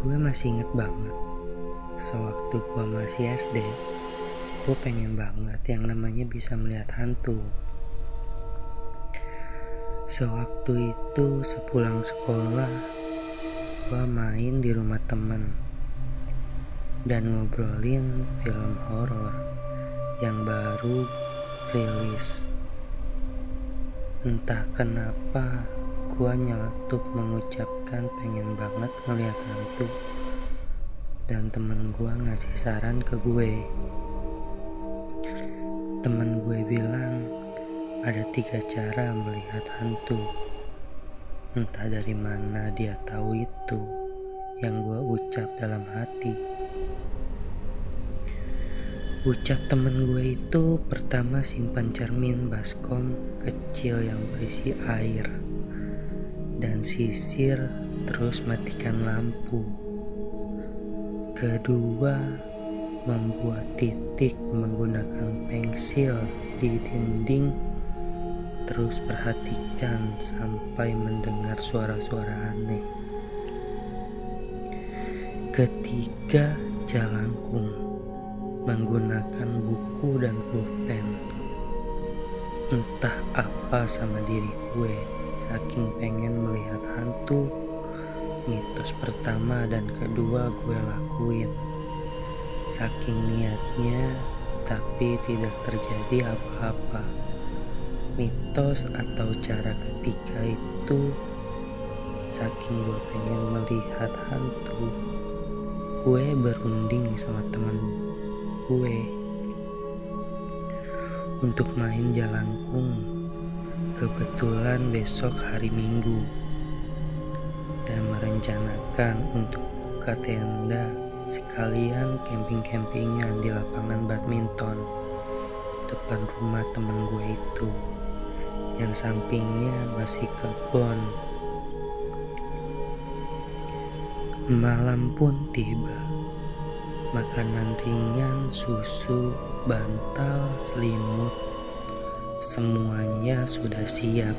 Gue masih inget banget. Sewaktu gue masih SD Gue pengen banget yang namanya bisa melihat hantu. Sewaktu itu sepulang sekolah Gue main di rumah temen Dan ngobrolin film horor Yang baru rilis. Entah kenapa gua nyeletuk mengucapkan pengen banget ngeliat hantu. Dan temen gua ngasih saran ke gue. Temen gue bilang ada tiga cara melihat hantu. Entah dari mana dia tahu itu yang gua ucap dalam hati. Ucap temen gue itu pertama simpan cermin baskom kecil yang berisi air dan sisir terus matikan lampu. Kedua, membuat titik menggunakan pensil di dinding terus perhatikan sampai mendengar suara-suara aneh. Ketiga, jalangkung menggunakan buku dan pulpen. Entah apa sama diri gue, saking pengen melihat hantu. Mitos pertama dan kedua gue lakuin. Saking niatnya, tapi tidak terjadi apa-apa. Mitos atau cara ketiga itu, saking gue pengen melihat hantu, gue berunding sama temen gue untuk main jalangkung. Kebetulan besok hari Minggu. Dan merencanakan untuk buka tenda sekalian camping-campingan di lapangan badminton depan rumah temen gue itu. Yang sampingnya masih kebon. Malam pun tiba. Makanan ringan, susu, bantal, selimut, semuanya sudah siap.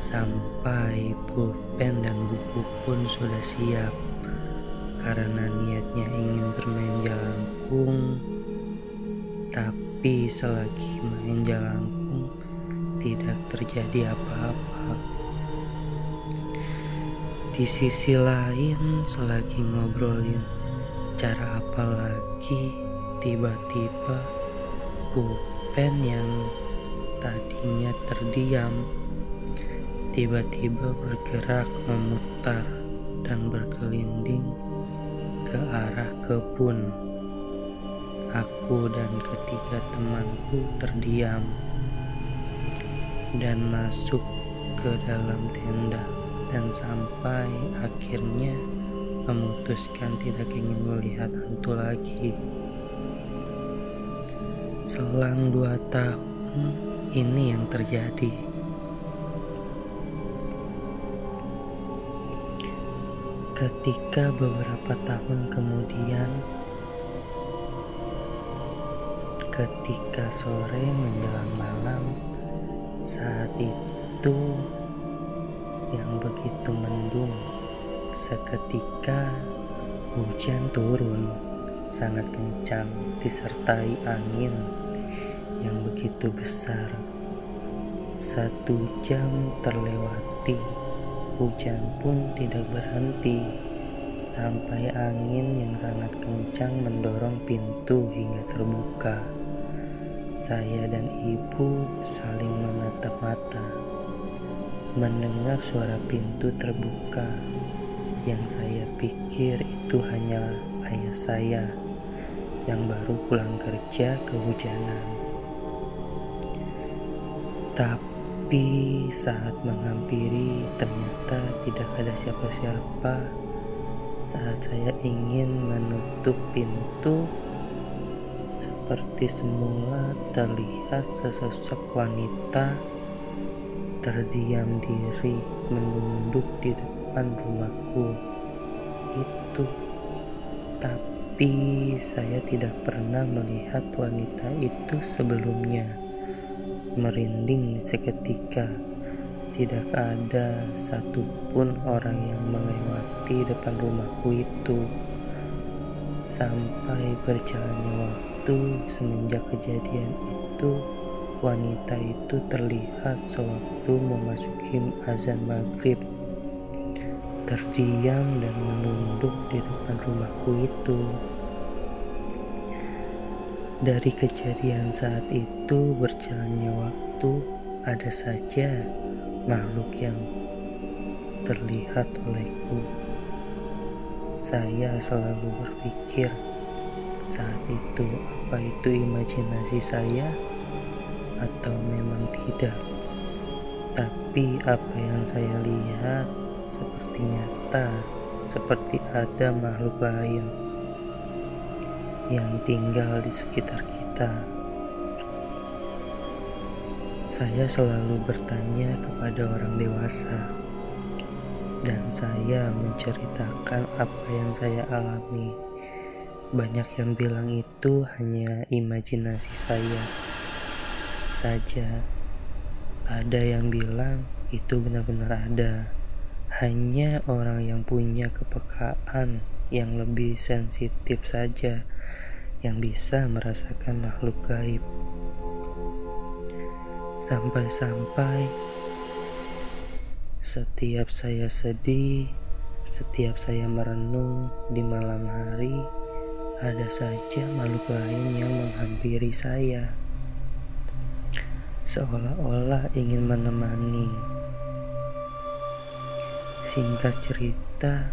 Sampai pulpen dan buku pun sudah siap. Karena niatnya ingin bermain jalangkung, tapi selagi main jalangkung tidak terjadi apa-apa. Di sisi lain, selagi ngobrolin Cara apa lagi tiba-tiba pulpen yang tadinya terdiam tiba-tiba bergerak memutar dan berkelinding ke arah kebun. Aku dan ketiga temanku terdiam dan masuk ke dalam tenda dan sampai akhirnya memutuskan tidak ingin melihat hantu lagi. Selang dua tahun ini yang terjadi. Ketika beberapa tahun kemudian, ketika sore menjelang malam, saat itu yang begitu mendung Seketika hujan turun sangat kencang disertai angin yang begitu besar. Satu jam terlewati, hujan pun tidak berhenti sampai angin yang sangat kencang mendorong pintu hingga terbuka. Saya dan ibu saling menatap mata, mendengar suara pintu terbuka yang saya pikir itu hanyalah ayah saya yang baru pulang kerja kehujanan. Tapi saat menghampiri ternyata tidak ada siapa-siapa. Saat saya ingin menutup pintu, seperti semula terlihat sesosok wanita terdiam diri menunduk di depan rumahku itu tapi saya tidak pernah melihat wanita itu sebelumnya merinding seketika tidak ada satupun orang yang melewati depan rumahku itu. Sampai berjalannya waktu semenjak kejadian itu, wanita itu terlihat sewaktu memasuki azan maghrib. Terdiam dan menunduk di depan rumahku itu. Dari kejadian saat itu berjalannya waktu, ada saja makhluk yang terlihat olehku. Saya selalu berpikir saat itu apa itu imajinasi saya atau memang tidak. Tapi apa yang saya lihat seperti nyata, seperti ada makhluk lain yang tinggal di sekitar kita. Saya selalu bertanya kepada orang dewasa dan saya menceritakan apa yang saya alami. Banyak yang bilang itu hanya imajinasi saya saja. Ada yang bilang itu benar-benar ada. Hanya orang yang punya kepekaan yang lebih sensitif saja yang bisa merasakan makhluk gaib. Sampai-sampai setiap saya sedih, setiap saya merenung di malam hari, ada saja makhluk lain yang menghampiri saya. Seolah-olah ingin menemani. Singkat cerita,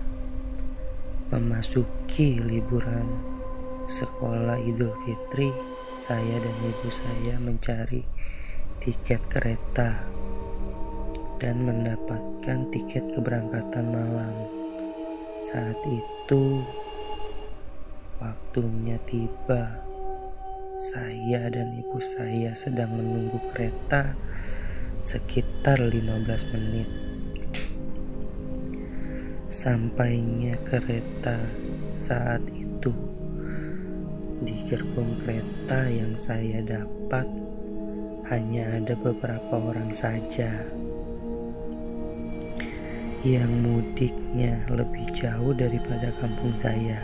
memasuki liburan sekolah Idul Fitri, saya dan ibu saya mencari tiket kereta dan mendapatkan tiket keberangkatan malam. Saat itu waktunya tiba. Saya dan ibu saya sedang menunggu kereta sekitar 15 menit. Sampainya kereta saat itu di gerbong kereta yang saya dapat hanya ada beberapa orang saja yang mudiknya lebih jauh daripada kampung saya.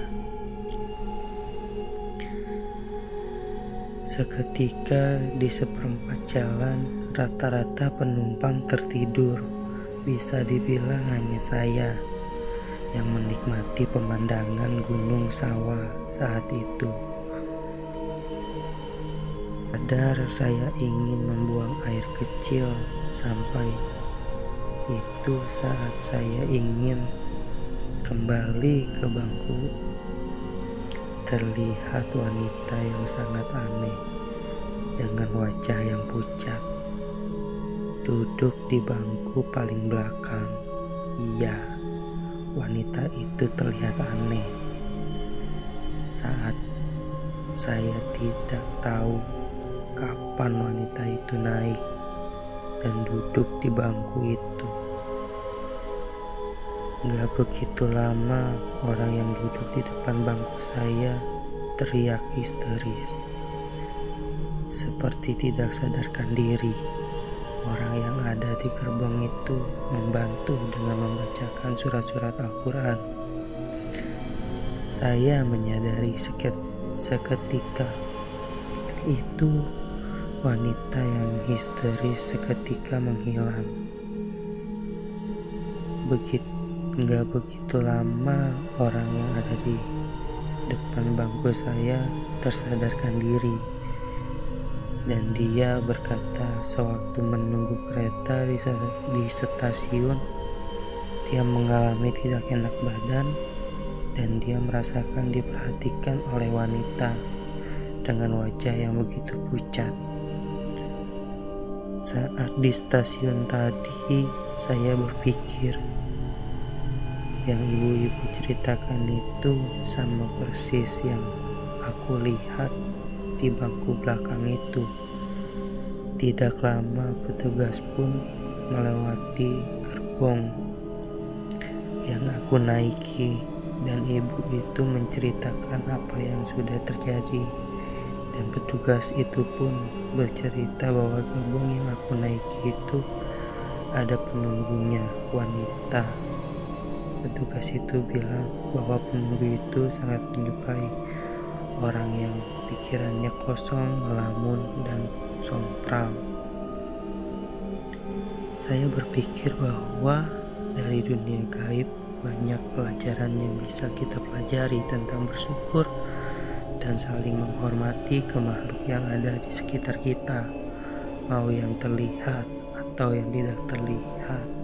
Seketika di seperempat jalan, rata-rata penumpang tertidur. Bisa dibilang hanya saya yang menikmati pemandangan gunung sawah saat itu. Sadar saya ingin membuang air kecil sampai itu saat saya ingin kembali ke bangku. Terlihat wanita yang sangat aneh dengan wajah yang pucat. Duduk di bangku paling belakang. Iya, wanita itu terlihat aneh. Saat saya tidak tahu kapan wanita itu naik dan duduk di bangku itu. Gak begitu lama orang yang duduk di depan bangku saya teriak histeris. Seperti tidak sadarkan diri. Orang yang ada di gerbong itu membantu dengan membacakan surat-surat Al-Quran. Saya menyadari seketika itu Wanita yang histeris seketika menghilang. Begitu nggak begitu lama orang yang ada di depan bangku saya tersadarkan diri dan dia berkata sewaktu menunggu kereta di, di stasiun dia mengalami tidak enak badan dan dia merasakan diperhatikan oleh wanita dengan wajah yang begitu pucat. Saat di stasiun tadi, saya berpikir yang ibu-ibu ceritakan itu sama persis yang aku lihat di bangku belakang itu. Tidak lama petugas pun melewati gerbong yang aku naiki dan ibu itu menceritakan apa yang sudah terjadi dan petugas itu pun bercerita bahwa gerbong yang aku naiki itu ada penunggunya wanita petugas itu bilang bahwa penunggu itu sangat menyukai orang yang pikirannya kosong, melamun, dan sontral. Saya berpikir bahwa dari dunia gaib banyak pelajaran yang bisa kita pelajari tentang bersyukur dan saling menghormati ke makhluk yang ada di sekitar kita, mau yang terlihat atau yang tidak terlihat.